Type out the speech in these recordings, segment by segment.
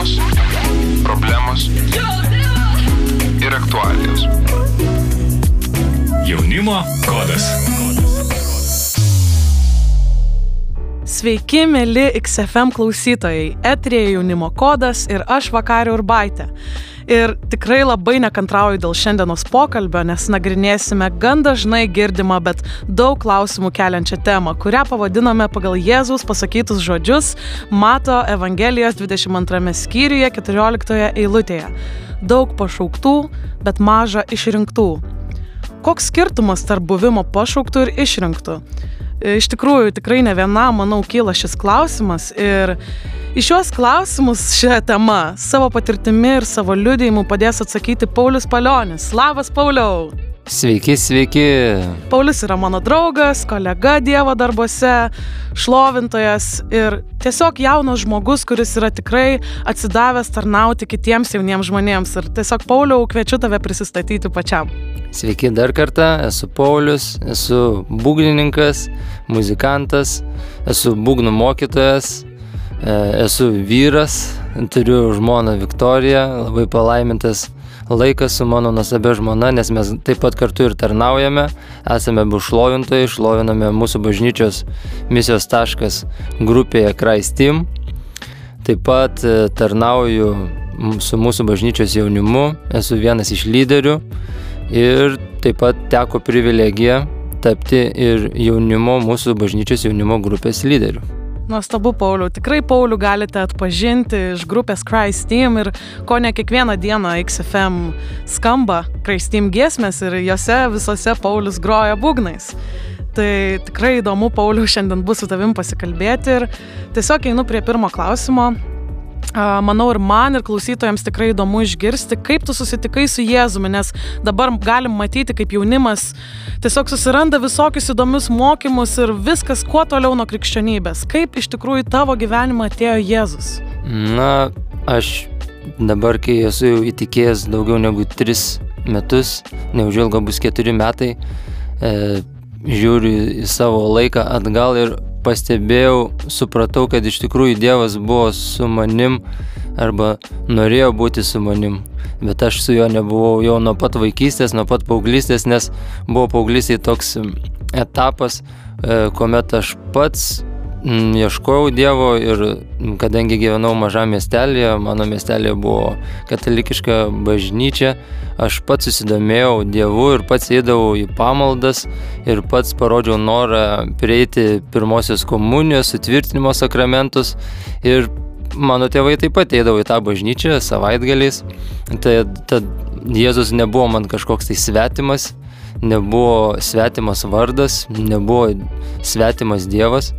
Temos, problemos ir aktualijos. Jaunimo kodas. Sveiki, mėly XFM klausytojai. Etrija jaunimo kodas ir aš Vakario Urbaitė. Ir tikrai labai nekantrauju dėl šiandienos pokalbio, nes nagrinėsime gan dažnai girdimą, bet daug klausimų keliančią temą, kurią pavadiname pagal Jėzus pasakytus žodžius Mato Evangelijos 22 skyriuje 14 eilutėje. Daug pašauktų, bet maža išrinktų. Koks skirtumas tarp buvimo pašauktų ir išrinktų? Iš tikrųjų, tikrai ne viena, manau, kyla šis klausimas ir Į šios klausimus šią temą savo patirtimi ir savo liudėjimu padės atsakyti Paulius Palionis. Labas, Pauliau! Sveiki, sveiki. Paulius yra mano draugas, kolega Dievo darbuose, šlovintojas ir tiesiog jaunas žmogus, kuris yra tikrai atsidavęs tarnauti kitiems jauniems žmonėms. Ir tiesiog, Pauliau, kviečiu tave prisistatyti pačiam. Sveiki dar kartą, esu Paulius, esu būgnininkas, muzikantas, esu būgnų mokytojas, E, esu vyras, turiu žmoną Viktoriją, labai palaimintas laikas su mano nusabia žmona, nes mes taip pat kartu ir tarnaujame, esame bušlovintojai, šloviname mūsų bažnyčios misijos taškas grupėje Christ Team. Taip pat e, tarnauju su mūsų bažnyčios jaunimu, esu vienas iš lyderių ir taip pat teko privilegija tapti ir jaunimo, mūsų bažnyčios jaunimo grupės lyderiu. Nuostabu, Pauliu. Tikrai Pauliu galite atpažinti iš grupės Christ Team ir ko ne kiekvieną dieną XFM skamba Christ Team giesmės ir juose visose Paulius groja būgnais. Tai tikrai įdomu, Pauliu, šiandien bus su tavim pasikalbėti ir tiesiog einu prie pirmo klausimo. Manau ir man, ir klausytojams tikrai įdomu išgirsti, kaip tu susitikai su Jėzumi, nes dabar galim matyti, kaip jaunimas tiesiog susiranda visokius įdomius mokymus ir viskas kuo toliau nuo krikščionybės. Kaip iš tikrųjų tavo gyvenimą atėjo Jėzus? Na, aš dabar, kai esu jau įtikėjęs daugiau negu 3 metus, neužilgo bus 4 metai, e, žiūriu į savo laiką atgal ir pastebėjau, supratau, kad iš tikrųjų Dievas buvo su manim arba norėjo būti su manim. Bet aš su juo nebuvau jau nuo pat vaikystės, nuo pat paauglystės, nes buvo paauglystėje toks etapas, e, kuomet aš pats ieškojau Dievo ir mm, kadangi gyvenau mažame miestelėje, mano miestelėje buvo katalikiška bažnyčia, aš pats susidomėjau Dievu ir pats eidavau į pamaldas ir pats parodžiau norą prieiti pirmosios komunijos, sutvirtinimo sakramentus ir mano tėvai taip pat eidavo į tą bažnyčią savaitgaliais. Tai tad Jėzus nebuvo man kažkoks tai svetimas, nebuvo svetimas vardas, nebuvo svetimas Dievas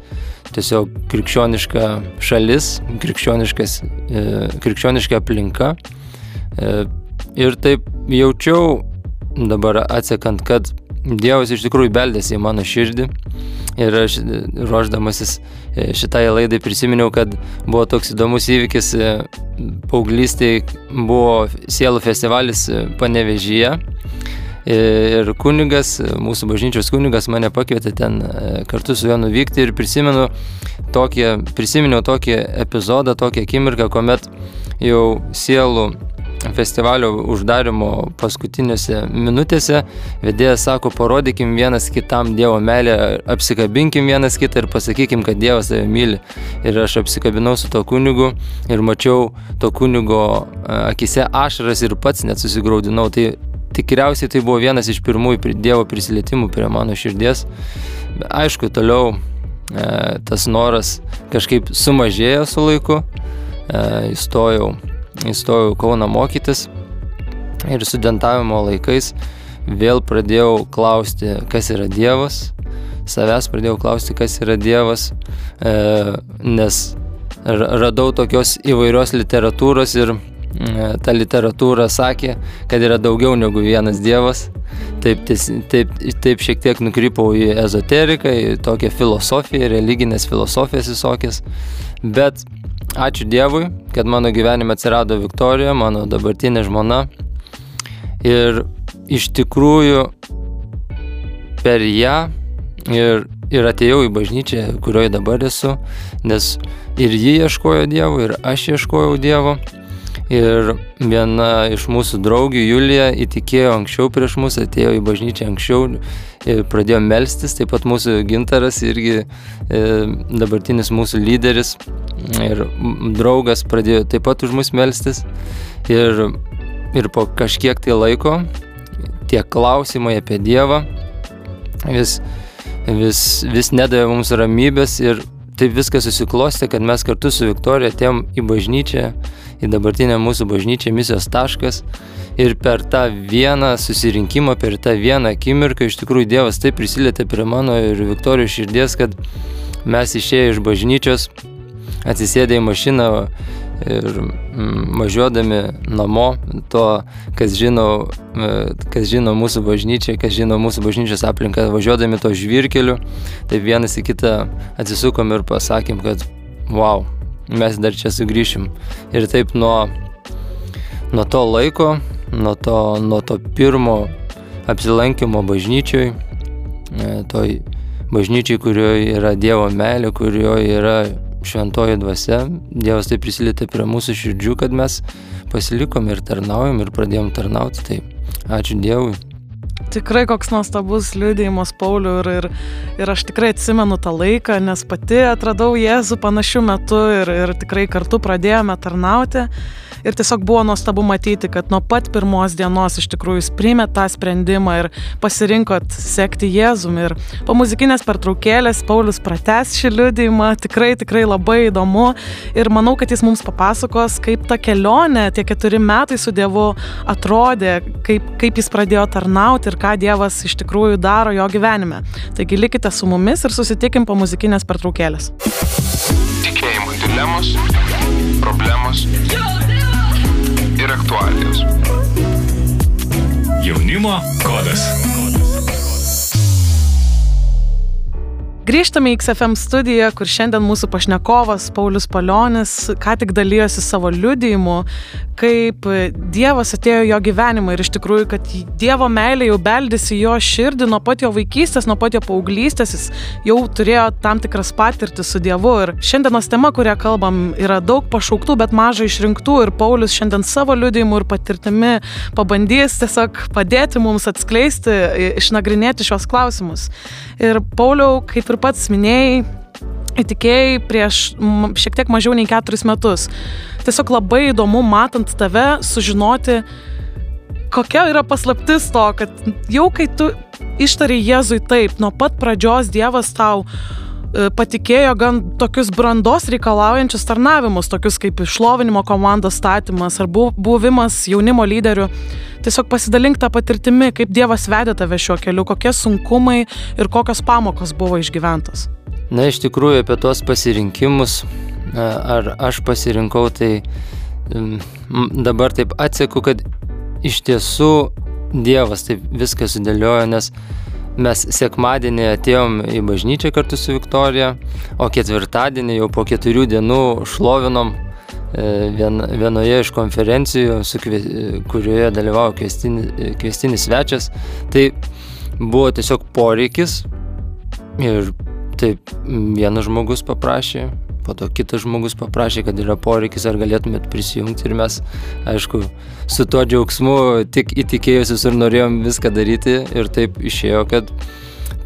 tiesiog krikščioniška šalis, e, krikščioniška aplinka. E, ir taip jaučiau dabar atsekant, kad Dievas iš tikrųjų beldėsi į mano širdį. Ir aš ruoždamasis e, šitai laidai prisiminiau, kad buvo toks įdomus įvykis, paauglystėje buvo sielų festivalis Panevežyje Ir kunigas, mūsų bažnyčios kunigas mane pakvietė ten e, kartu su juo nuvykti ir prisimenu tokį, prisiminiau tokį epizodą, tokią akimirką, kuomet jau sielų festivalio uždarimo paskutinėse minutėse vedėjas sako, parodykim vienas kitam Dievo meilę, apsikabinkim vienas kitą ir pasakykim, kad Dievas tave myli. Ir aš apsikabinau su to kunigu ir mačiau to kunigo e, akise ašaras ir pats net susigaudinau. Tai tikriausiai tai buvo vienas iš pirmųjų Dievo prisilietimų prie mano širdies. Aišku, toliau e, tas noras kažkaip sumažėjo su laiku. E, įstojau, įstojau Kauną mokytis ir studentavimo laikais vėl pradėjau klausti, kas yra Dievas. Savęs pradėjau klausti, kas yra Dievas, e, nes radau tokios įvairios literatūros ir ta literatūra sakė, kad yra daugiau negu vienas Dievas. Taip, taip, taip šiek tiek nukrypau į ezoteriką, į tokią filosofiją, religinės filosofijas visokias. Bet ačiū Dievui, kad mano gyvenime atsirado Viktorija, mano dabartinė žmona. Ir iš tikrųjų per ją ir ir atėjau į bažnyčią, kurioje dabar esu, nes ir ji ieškojo Dievo, ir aš ieškojau Dievo. Ir viena iš mūsų draugių, Julija, įtikėjo anksčiau prieš mus, atėjo į bažnyčią anksčiau ir pradėjo melstis, taip pat mūsų gintaras irgi e, dabartinis mūsų lyderis ir draugas pradėjo taip pat už mus melstis. Ir, ir po kažkiek tai laiko tie klausimai apie Dievą vis, vis, vis nedavė mums ramybės ir taip viskas susiklosti, kad mes kartu su Viktorija atėjom į bažnyčią, į dabartinę mūsų bažnyčią misijos taškas. Ir per tą vieną susirinkimą, per tą vieną akimirką iš tikrųjų Dievas taip prisilietė prie mano ir Viktorijos širdies, kad mes išėję iš bažnyčios, atsisėdę į mašiną, ir mm, važiuodami namo, to, kas žino, e, kas žino mūsų bažnyčią, kas žino mūsų bažnyčios aplinką, važiuodami to žvirkeliu, tai vienas į kitą atsisukom ir pasakėm, kad wow, mes dar čia sugrįšim. Ir taip nuo, nuo to laiko, nuo to, nuo to pirmo apsilankimo bažnyčioj, e, toj bažnyčiai, kurioje yra Dievo meilė, kurioje yra šventoji dvasia, Dievas taip prisilietė prie mūsų širdžių, kad mes pasilikom ir tarnaujam ir pradėjom tarnauti. Tai ačiū Dievui. Tikrai koks nuostabus liūdėjimas Paulių ir, ir, ir aš tikrai atsimenu tą laiką, nes pati atradau Jėzų panašiu metu ir, ir tikrai kartu pradėjome tarnauti ir tiesiog buvo nuostabu matyti, kad nuo pat pirmos dienos iš tikrųjų jūs priimė tą sprendimą ir pasirinkot sekti Jėzum. Ir po muzikinės pertraukėlės Paulius prates šį liūdėjimą, tikrai, tikrai labai įdomu ir manau, kad jis mums papasakos, kaip ta kelionė, tie keturi metai su Dievu atrodė, kaip, kaip jis pradėjo tarnauti ir ką Dievas iš tikrųjų daro jo gyvenime. Taigi likite su mumis ir susitikim po muzikinės pertraukėlės. Tikėjimo dilemos, problemos ir aktualijos. Jaunimo kodas. Grįžtame į XFM studiją, kur šiandien mūsų pašnekovas Paulius Palionis ką tik dalyjosi savo liudijimu, kaip Dievas atėjo jo gyvenimą ir iš tikrųjų, kad Dievo meilė jau beldėsi jo širdį nuo pat jo vaikystės, nuo pat jo paauglystės, jis jau turėjo tam tikras patirtis su Dievu. Ir šiandienos tema, kurią kalbam, yra daug pašauktų, bet mažai išrinktų ir Paulius šiandien savo liudijimu ir patirtimi pabandys tiesiog padėti mums atskleisti, išnagrinėti šios klausimus. Ir Pauliau, kaip ir pats minėjai, įtikėjai prieš šiek tiek mažiau nei keturis metus. Tiesiog labai įdomu, matant tave, sužinoti, kokia yra paslaptis to, kad jau kai tu ištari Jėzui taip, nuo pat pradžios Dievas tau patikėjo gan tokius brandos reikalaujančius tarnavimus, tokius kaip išlovinimo komandos statymas ar buvimas jaunimo lyderiu. Tiesiog pasidalink tą patirtimi, kaip Dievas vedė tave šiuo keliu, kokie sunkumai ir kokios pamokos buvo išgyventos. Na, iš tikrųjų, apie tuos pasirinkimus, ar aš pasirinkau, tai dabar taip atseku, kad iš tiesų Dievas taip viską sudėliojo, nes mes sekmadienį atėjom į bažnyčią kartu su Viktorija, o ketvirtadienį jau po keturių dienų šlovinom E, vien, vienoje iš konferencijų, kve, kurioje dalyvavo kvestinis, kvestinis svečias. Tai buvo tiesiog poreikis ir taip vienas žmogus paprašė, po to kitas žmogus paprašė, kad yra poreikis, ar galėtumėt prisijungti ir mes, aišku, su tuo džiaugsmu tik įtikėjusius ir norėjom viską daryti ir taip išėjo, kad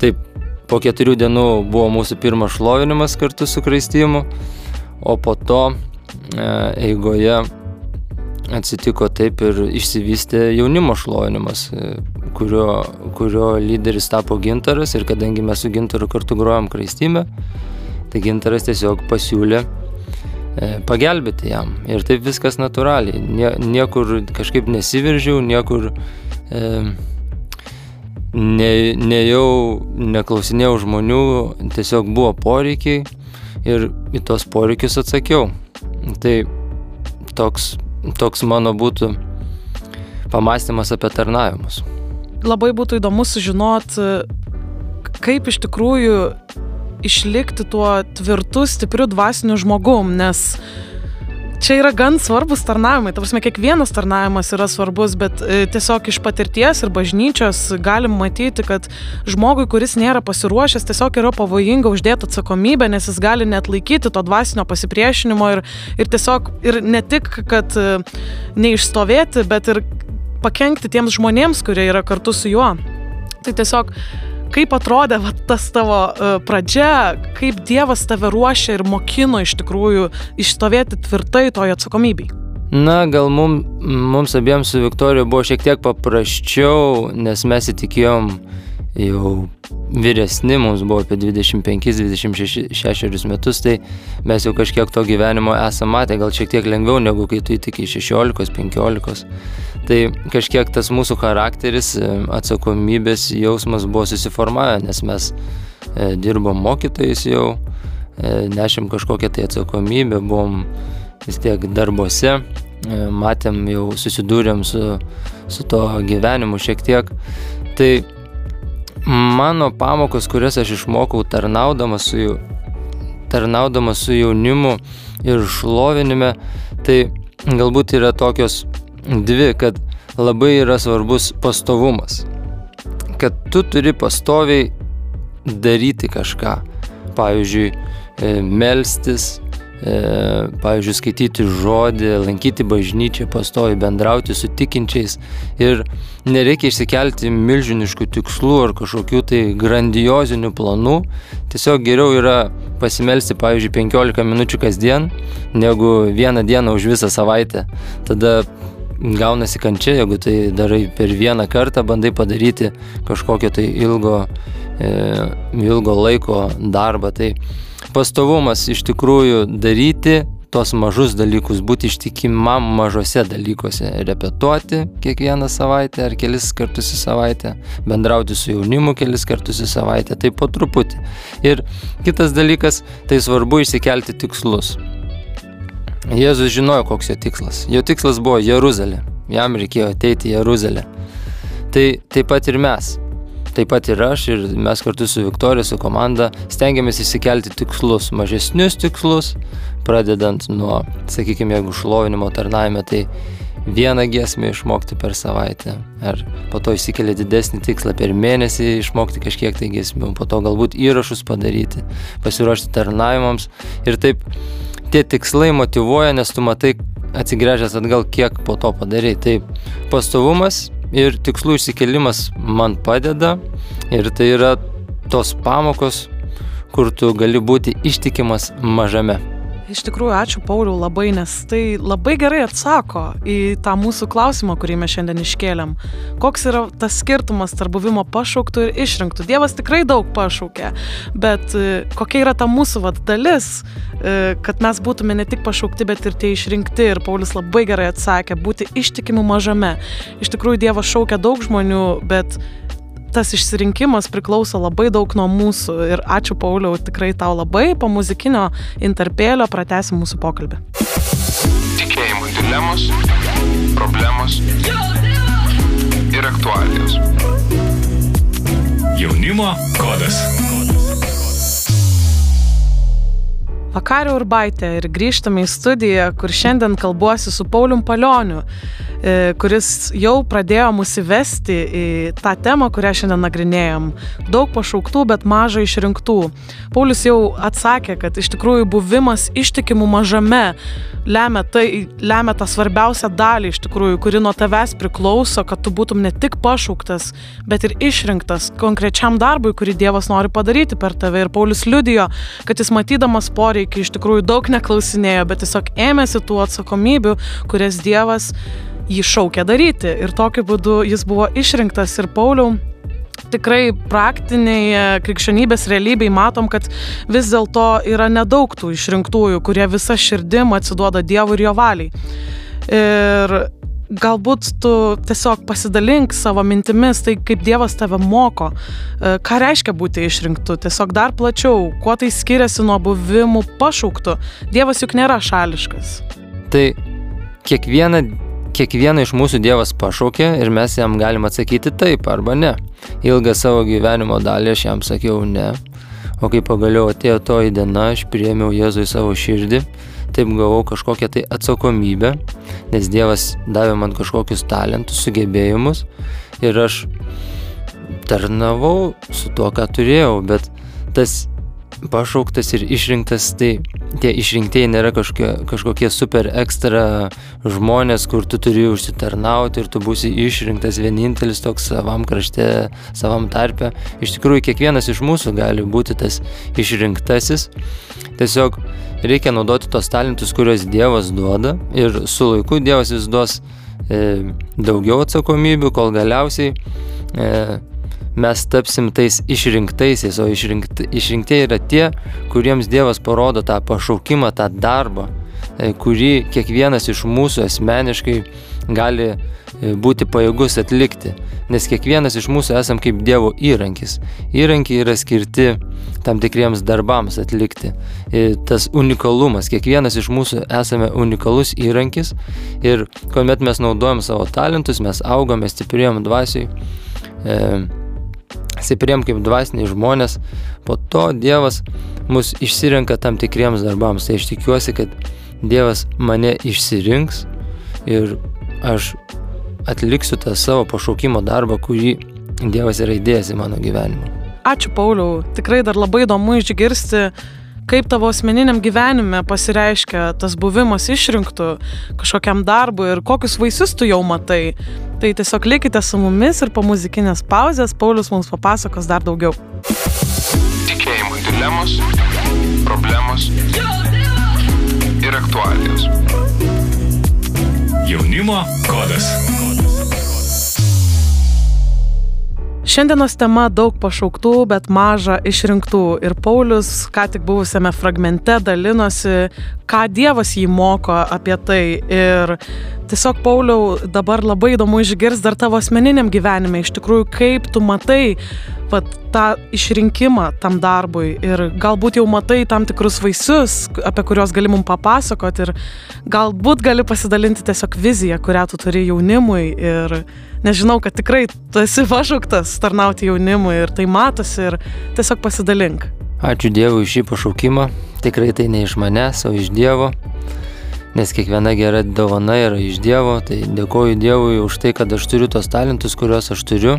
taip po keturių dienų buvo mūsų pirmas šlovinimas kartu su kraistymu, o po to E, eigoje atsitiko taip ir išsivystė jaunimo šlovinimas, e, kurio, kurio lyderis tapo gintaras ir kadangi mes su gintaru kartu grojom kraistymę, tai gintaras tiesiog pasiūlė e, pagelbėti jam. Ir taip viskas natūraliai. Nie, niekur kažkaip nesiveržiau, niekur e, ne, nejau, neklausinėjau žmonių, tiesiog buvo poreikiai ir į tos poreikius atsakiau. Tai toks, toks mano būtų pamastymas apie tarnavimus. Labai būtų įdomu sužinoti, kaip iš tikrųjų išlikti tuo tvirtu, stipriu dvasiniu žmogum, nes čia yra gan svarbus tarnavimai. Ta prasme, kiekvienas tarnavimas yra svarbus, bet e, tiesiog iš patirties ir bažnyčios galim matyti, kad žmogui, kuris nėra pasiruošęs, tiesiog yra pavojinga uždėti atsakomybę, nes jis gali net laikyti to dvasinio pasipriešinimo ir, ir tiesiog ir ne tik, kad e, neišstovėti, bet ir pakengti tiems žmonėms, kurie yra kartu su juo. Tai tiesiog kaip atrodė va, tas tavo uh, pradžia, kaip Dievas tave ruošia ir mokino iš tikrųjų išstovėti tvirtai toje atsakomybei? Na, gal mum, mums abiems su Viktorija buvo šiek tiek paprasčiau, nes mes įtikėjom jau vyresni, mums buvo apie 25-26 metus, tai mes jau kažkiek to gyvenimo esame matę, gal šiek tiek lengviau negu kai tu įtikai 16-15. Tai kažkiek tas mūsų charakteris, e, atsakomybės jausmas buvo susiformavę, nes mes e, dirbom mokytojais jau, e, nešėm kažkokią tai atsakomybę, buvom vis tiek darbuose, matėm jau susidūrėm su, su to gyvenimu šiek tiek. Tai mano pamokos, kurias aš išmokau tarnaudamas su, tarnaudamas su jaunimu ir šlovinime, tai galbūt yra tokios dvi, kad labai yra svarbus pastovumas. Kad tu turi pastoviai daryti kažką. Pavyzdžiui, e, melstis, pavyzdžiui, skaityti žodį, lankyti bažnyčią, pastovi bendrauti su tikinčiais ir nereikia išsikelti milžiniškų tikslų ar kažkokių tai grandiozinių planų, tiesiog geriau yra pasimelsti, pavyzdžiui, 15 minučių kasdien, negu vieną dieną už visą savaitę. Tada gaunasi kančia, jeigu tai darai per vieną kartą, bandai padaryti kažkokio tai ilgo, e, ilgo laiko darbą. Tai pastovumas iš tikrųjų daryti tos mažus dalykus, būti ištikimam mažose dalykuose, repetuoti kiekvieną savaitę ar kelis kartus į savaitę, bendrauti su jaunimu kelis kartus į savaitę, tai po truputį. Ir kitas dalykas, tai svarbu išsikelti tikslus. Jėzus žinojo, koks jo tikslas. Jo tikslas buvo Jeruzalė. Jam reikėjo ateiti į Jeruzalę. Tai taip pat ir mes taip pat ir aš, ir mes kartu su Viktorija, su komanda stengiamės įsikelti tikslus, mažesnius tikslus, pradedant nuo, sakykime, jeigu šlovinimo tarnavime, tai vieną giesmę išmokti per savaitę, ar po to įsikelia didesnį tikslą per mėnesį išmokti kažkiek tai giesmių, po to galbūt įrašus padaryti, pasiruošti tarnavimams ir taip tie tikslai motivuoja, nes tu matai atsigręžęs atgal, kiek po to padarai. Tai pastovumas ir tikslų išsikelimas man padeda ir tai yra tos pamokos, kur tu gali būti ištikimas mažame. Iš tikrųjų, ačiū Pauliu labai, nes tai labai gerai atsako į tą mūsų klausimą, kurį mes šiandien iškėlėm. Koks yra tas skirtumas tarp buvimo pašauktų ir išrinktų? Dievas tikrai daug pašaukė, bet e, kokia yra ta mūsų vad dalis, e, kad mes būtume ne tik pašaukti, bet ir tie išrinkti. Ir Paulius labai gerai atsakė, būti ištikimu mažame. Iš tikrųjų, Dievas šaukia daug žmonių, bet tas išsirinkimas priklauso labai daug nuo mūsų. Ir ačiū Pauliau tikrai tau labai. Po muzikinio interpėlio pratesim mūsų pokalbį. Tikėjimų dilemos, problemos ir aktualijos. Jaunimo kodas. Vakario Urbaitė ir grįžtame į studiją, kur šiandien kalbuosi su Paulium Palioniu, kuris jau pradėjo mus įvesti į tą temą, kurią šiandien nagrinėjom. Daug pašauktų, bet mažai išrinktų. Paulius jau atsakė, kad iš tikrųjų buvimas ištikimų mažame lemia, tai, lemia tą svarbiausią dalį iš tikrųjų, kuri nuo tavęs priklauso, kad tu būtum ne tik pašauktas, bet ir išrinktas konkrečiam darbui, kurį Dievas nori padaryti per tave. Ir Paulius liudijo, kad jis matydamas poreikį poreikį iš tikrųjų daug neklausinėjo, bet tiesiog ėmėsi tų atsakomybių, kurias Dievas jį šaukė daryti. Ir tokiu būdu jis buvo išrinktas ir Pauliau. Tikrai praktiniai krikščionybės realybėj matom, kad vis dėlto yra nedaug tų išrinktųjų, kurie visą širdim atsiduoda Dievui ir jo valiai. Ir galbūt tu tiesiog pasidalink savo mintimis, tai kaip Dievas tave moko, e, ką reiškia būti išrinktu, tiesiog dar plačiau, kuo tai skiriasi nuo buvimų pašauktų. Dievas juk nėra šališkas. Tai kiekvieną, kiekvieną iš mūsų Dievas pašaukė ir mes jam galim atsakyti taip arba ne. Ilgą savo gyvenimo dalį aš jam sakiau ne. O kai pagaliau atėjo toji diena, aš priėmiau Jėzų į savo širdį, taip gavau kažkokią tai atsakomybę, nes Dievas davė man kažkokius talentus, sugebėjimus ir aš tarnavau su tuo, ką turėjau, bet tas pašauktas ir išrinktas, tai tie išrinktieji nėra kažkokie, kažkokie super ekstra žmonės, kur tu turi užsitarnauti ir tu būsi išrinktas vienintelis toks savam krašte, savam tarpe. Iš tikrųjų, kiekvienas iš mūsų gali būti tas išrinktasis. Tiesiog reikia naudoti tos talentus, kuriuos Dievas duoda ir su laiku Dievas vis duos e, daugiau atsakomybių, kol galiausiai e, mes tapsim tais išrinktaisiais, o išrinkt, išrinktieji yra tie, kuriems Dievas parodo tą pašaukimą, tą darbą, e, kurį kiekvienas iš mūsų asmeniškai gali e, būti pajėgus atlikti. Nes kiekvienas iš mūsų esam kaip Dievo įrankis. Įrankiai yra skirti tam tikriems darbams atlikti. Ir e, tas unikalumas, kiekvienas iš mūsų esame unikalus įrankis ir kuomet mes naudojam savo talentus, mes augame, stiprėjom dvasiai. E, stipriem kaip dvasiniai žmonės, po to Dievas mus išsirenka tam tikriems darbams. Tai aš tikiuosi, kad Dievas mane išsirinks ir aš atliksiu tą savo pašaukimo darbą, kurį Dievas yra įdėjęs į mano gyvenimą. Ačiū Pauliau, tikrai dar labai įdomu išgirsti, kaip tavo asmeniniam gyvenime pasireiškia tas buvimas išrinktų kažkokiam darbui ir kokius vaisius tu jau matai. Tai tiesiog likite su mumis ir po muzikinės pauzės Paulius mums papasakos dar daugiau. Tikėjimui dilemos, problemos ir aktualijos. Jaunimo kodas. Šiandienos tema daug pašauktų, bet maža išrinktų. Ir Paulius, ką tik buvusiame fragmente, dalinosi, ką Dievas jį moko apie tai. Ir tiesiog, Pauliau, dabar labai įdomu išgirsti dar tavo asmeniniam gyvenime, iš tikrųjų, kaip tu matai vat, tą išrinkimą tam darbui ir galbūt jau matai tam tikrus vaisius, apie kuriuos gali mums papasakoti ir galbūt gali pasidalinti tiesiog viziją, kurią tu turi jaunimui ir nežinau, kad tikrai tu esi pašauktas tarnauti jaunimui ir tai matosi ir tiesiog pasidalink. Ačiū Dievui už šį pašaukimą. Tikrai tai ne iš manęs, o iš Dievo. Nes kiekviena gera dovana yra iš Dievo. Tai dėkoju Dievui už tai, kad aš turiu tos talentus, kuriuos aš turiu.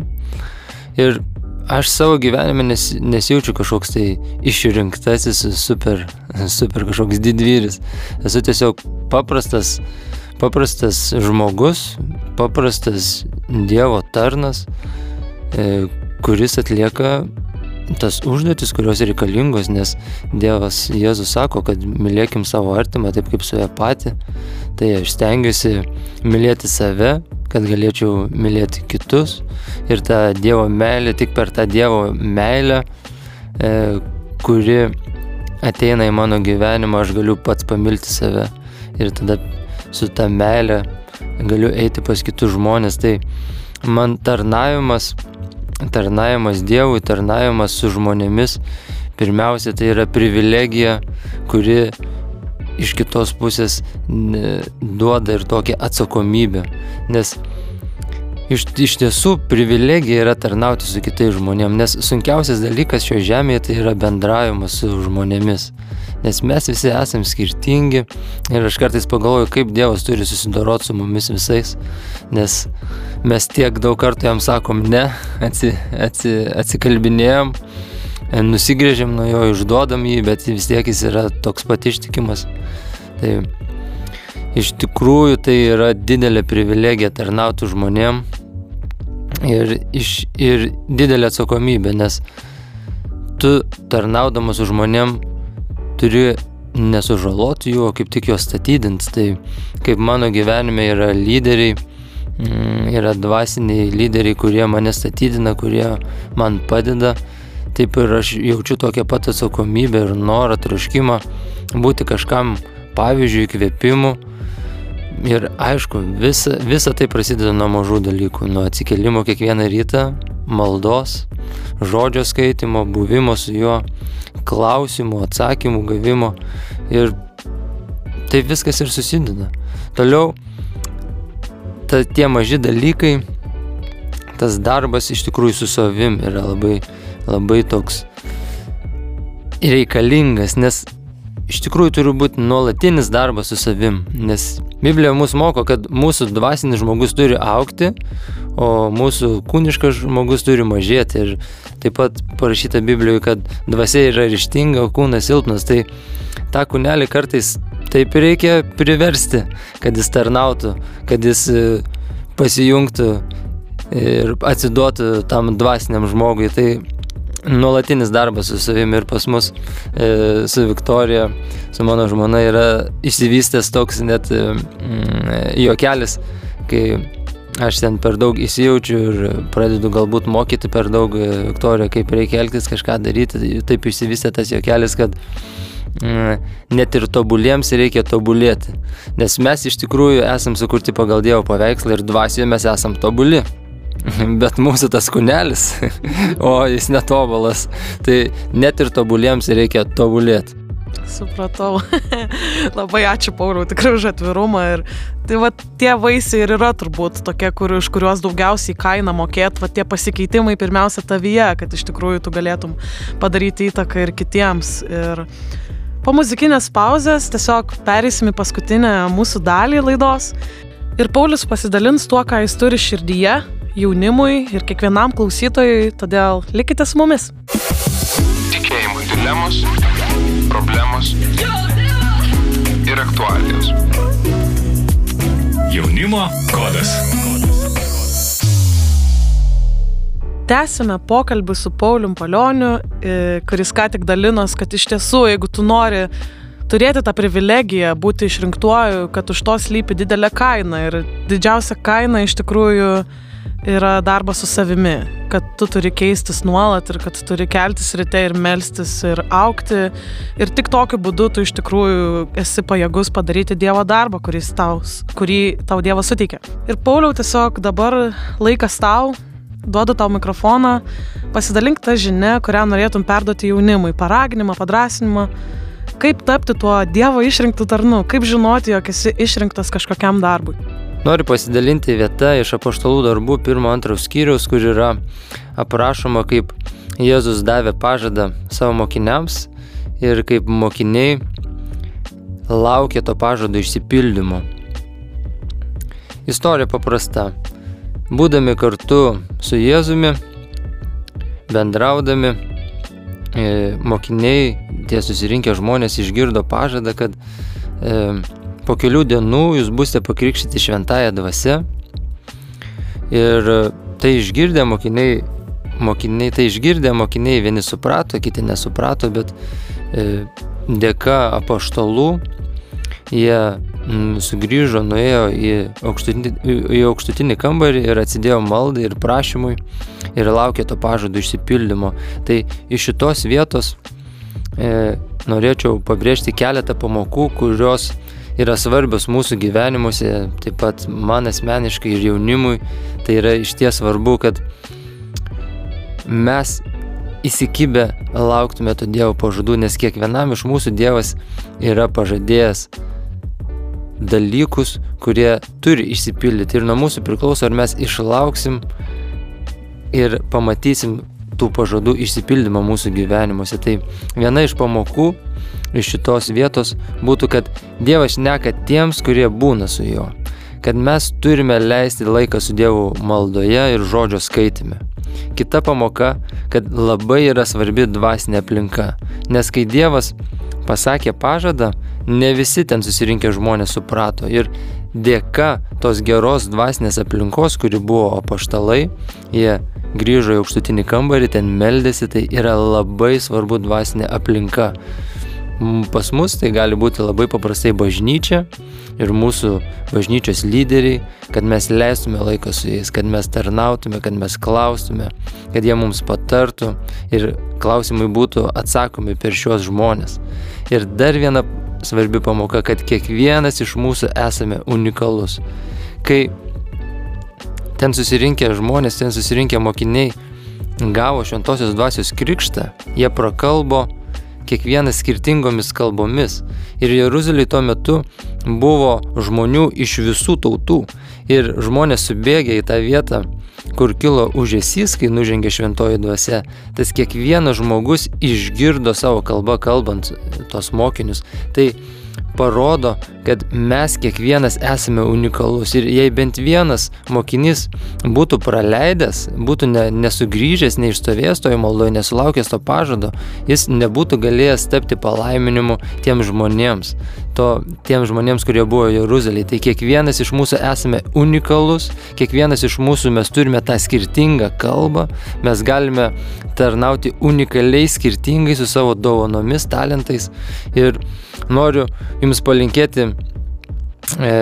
Ir aš savo gyvenime nes, nesijaučiu kažkoks tai išrinktasis, super, super kažkoks didvyris. Esu tiesiog paprastas paprastas žmogus, paprastas Dievo tarnas, e, kuris atlieka tas užduotis, kurios reikalingos, nes Dievas Jėzus sako, kad mylėkim savo artimą taip kaip save patį. Tai aš stengiuosi mylėti save, kad galėčiau mylėti kitus. Ir ta Dievo meilė, tik per tą Dievo meilę, e, kuri ateina į mano gyvenimą, aš galiu pats pamilti save. Ir tada su ta meile galiu eiti pas kitus žmonės. Tai man tarnavimas, tarnavimas Dievui, tarnavimas su žmonėmis, pirmiausia, tai yra privilegija, kuri iš kitos pusės duoda ir tokią atsakomybę. Nes iš, iš tiesų privilegija yra tarnauti su kitais žmonėmis, nes sunkiausias dalykas šio žemėje tai yra bendravimas su žmonėmis nes mes visi esame skirtingi ir aš kartais pagalvoju, kaip Dievas turi susidoroti su mumis visais, nes mes tiek daug kartų jam sakom ne, atsi, atsi, atsikalbinėjom, nusigrėžėm nuo jo, išduodam jį, bet vis tiek jis yra toks pat ištikimas. Tai iš tikrųjų tai yra didelė privilegija tarnauti žmonėm ir, iš, ir didelė atsakomybė, nes tu tarnaudamas žmonėm turi nesužaloti jų, o kaip tik juos statydinti. Tai kaip mano gyvenime yra lyderiai, mm, yra dvasiniai lyderiai, kurie mane statydina, kurie man padeda. Taip ir aš jaučiu tokią pat atsakomybę ir norą, troškimą būti kažkam pavyzdžiui, įkvėpimu. Ir aišku, visa, visa tai prasideda nuo mažų dalykų, nuo atsikelimo kiekvieną rytą, maldos, žodžio skaitimo, buvimo su juo, klausimų, atsakymų gavimo ir tai viskas ir susideda. Toliau, ta, tie maži dalykai, tas darbas iš tikrųjų su savim yra labai, labai toks reikalingas, nes iš tikrųjų turi būti nuolatinis darbas su savim, nes Biblija mus moko, kad mūsų dvasinis žmogus turi aukti, o mūsų kūniškas žmogus turi mažėti. Ir taip pat parašyta Biblijoje, kad dvasia yra ryštinga, o kūnas silpnas. Tai tą kūnelį kartais taip reikia priversti, kad jis tarnautų, kad jis e, pasijungtų ir atsiduotų tam dvasiniam žmogui. Tai nuolatinis darbas su savimi ir pas mus e, su Viktorija, su mano žmona yra išsivystęs toks net e, mm, juokelis, kai aš ten per daug įsijaučiu ir pradedu galbūt mokyti per daug e, Viktoriją, kaip reikia elgtis, kažką daryti. Taip išsivystė tas juokelis, kad mm, net ir tobuliems reikia tobulėti. Nes mes iš tikrųjų esam sukurti pagal Dievo paveikslą ir dvasioje mes esam tobuli. bet mūsų tas kunelis, o jis netobulas, tai net ir tobuliems reikia tobulėti. Supratau. Labai ačiū Pauliau tikrai už atvirumą. Ir tai va tie vaisiai ir yra turbūt tokie, kur, iš kuriuos daugiausiai kainą mokėt, va tie pasikeitimai pirmiausia tavyje, kad iš tikrųjų tu galėtum padaryti įtaką ir kitiems. Ir po muzikinės pauzės tiesiog perėsim į paskutinę mūsų dalį laidos. Ir Paulius pasidalins tuo, ką jis turi širdyje, jaunimui ir kiekvienam klausytojui, todėl likite su mumis. Tikėjimui dilemos, problemos ir aktualijos. Jaunimo kodas. Tęsime pokalbį su Paulium Palioniu, e, kuris ką tik dalinos, kad iš tiesų, jeigu tu nori turėti tą privilegiją būti išrinktuoju, kad už to slypi didelė kaina ir didžiausia kaina iš tikrųjų yra darbas su savimi, kad tu turi keistis nuolat ir kad tu turi keltis ryte ir melstis ir aukti. Ir tik tokiu būdu tu iš tikrųjų esi pajėgus padaryti Dievo darbą, tau, kurį tau Dievas suteikia. Ir Pauliau, tiesiog dabar laikas tau, duodu tau mikrofoną, pasidalink tą žinę, kurią norėtum perduoti jaunimui, paraginimą, padrasinimą. Kaip tapti tuo Dievo išrinktų tarnu, kaip žinoti, jog esi išrinktas kažkokiam darbui. Noriu pasidalinti vieta iš apaštalų darbų pirmo antro skyriaus, kur yra aprašoma, kaip Jėzus davė pažadą savo mokiniams ir kaip mokiniai laukė to pažado išsipildymo. Istorija paprasta. Būdami kartu su Jėzumi, bendraudami, e, mokiniai, tie susirinkę žmonės išgirdo pažadą, kad e, po kelių dienų jūs busite pakrikštyti šventąją dvasę. Ir tai išgirdę mokiniai, mokiniai, tai išgirdę mokiniai vieni suprato, kiti nesuprato, bet e, dėka apaštalų jie m, sugrįžo, nuėjo į aukštutinį, į aukštutinį kambarį ir atsidėjo maldai ir prašymui ir laukė to pažado išsipildymo. Tai iš šitos vietos e, norėčiau pabrėžti keletą pamokų, kurios yra svarbios mūsų gyvenimuose, taip pat man asmeniškai ir jaunimui, tai yra iš ties svarbu, kad mes įsikibę lauktume to Dievo pažadų, nes kiekvienam iš mūsų Dievas yra pažadėjęs dalykus, kurie turi išsipildyti. Ir nuo mūsų priklauso, ar mes išlauksim ir pamatysim tų pažadų išsipildymą mūsų gyvenimuose. Tai viena iš pamokų iš šitos vietos būtų, kad Dievas neka tiems, kurie būna su juo. Kad mes turime leisti laiką su Dievu maldoje ir žodžio skaitime. Kita pamoka, kad labai yra svarbi dvasinė aplinka. Nes kai Dievas pasakė pažadą, ne visi ten susirinkę žmonės suprato. Ir dėka tos geros dvasinės aplinkos, kuri buvo apaštalai, jie grįžo į aukštutinį kambarį, ten meldėsi, tai yra labai svarbu dvasinė aplinka. Pas mus tai gali būti labai paprastai bažnyčia ir mūsų bažnyčios lyderiai, kad mes leistume laiką su jais, kad mes tarnautume, kad mes klaustume, kad jie mums patartų ir klausimai būtų atsakomi per šios žmonės. Ir dar viena svarbi pamoka, kad kiekvienas iš mūsų esame unikalus. Kai ten susirinkę žmonės, ten susirinkę mokiniai gavo šventosios dvasios krikštą, jie prakalbo kiekvienas skirtingomis kalbomis. Ir Jeruzalėje tuo metu buvo žmonių iš visų tautų. Ir žmonės subėgę į tą vietą kur kilo užėsys, kai nužengė šventoji dvasia, tas kiekvienas žmogus išgirdo savo kalbą kalbant tos mokinius. Tai parodo, kad mes kiekvienas esame unikalus ir jei bent vienas mokinys būtų praleidęs, būtų ne, nesugrįžęs, neišstovėjęs toje maldoje, nesulaukęs to pažado, jis nebūtų galėjęs tapti palaiminimu tiems žmonėms, to, tiems žmonėms, kurie buvo Jeruzalėje. Tai kiekvienas iš mūsų esame unikalus, kiekvienas iš mūsų mes turime tą skirtingą kalbą, mes galime tarnauti unikaliai, skirtingai su savo dovanomis, talentais ir noriu jums palinkėti, e,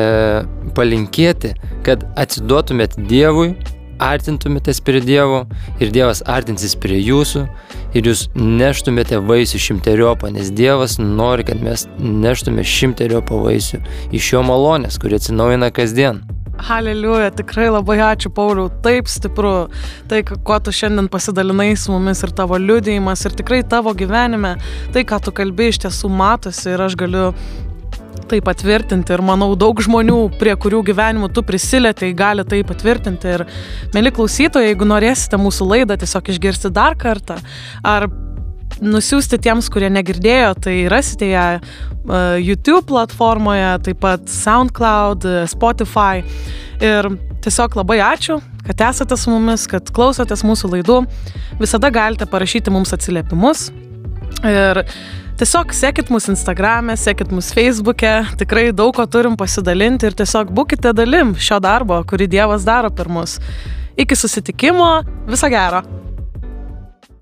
palinkėti, kad atsiduotumėt Dievui, artintumėtės prie Dievo ir Dievas artinsis prie jūsų ir jūs neštumėte vaisių šimteriopą, nes Dievas nori, kad mes neštume šimteriopą vaisių iš jo malonės, kuri atsinaujina kasdien. Aleliuja, tikrai labai ačiū Pauliau, taip stipru, tai kuo tu šiandien pasidalinai su mumis ir tavo liudėjimas ir tikrai tavo gyvenime, tai ką tu kalbi iš tiesų matosi ir aš galiu tai patvirtinti ir manau daug žmonių, prie kurių gyvenimų tu prisilietai, gali tai patvirtinti ir mėly klausytojai, jeigu norėsite mūsų laidą tiesiog išgirsti dar kartą ar nusiųsti tiems, kurie negirdėjo, tai rasite ją uh, YouTube platformoje, taip pat SoundCloud, Spotify. Ir tiesiog labai ačiū, kad esate su mumis, kad klausotės mūsų laidų. Visada galite parašyti mums atsiliepimus. Ir tiesiog sekit mus Instagram'e, sekit mus Facebook'e, tikrai daug ko turim pasidalinti ir tiesiog būkite dalim šio darbo, kurį Dievas daro per mus. Iki susitikimo, viso gero.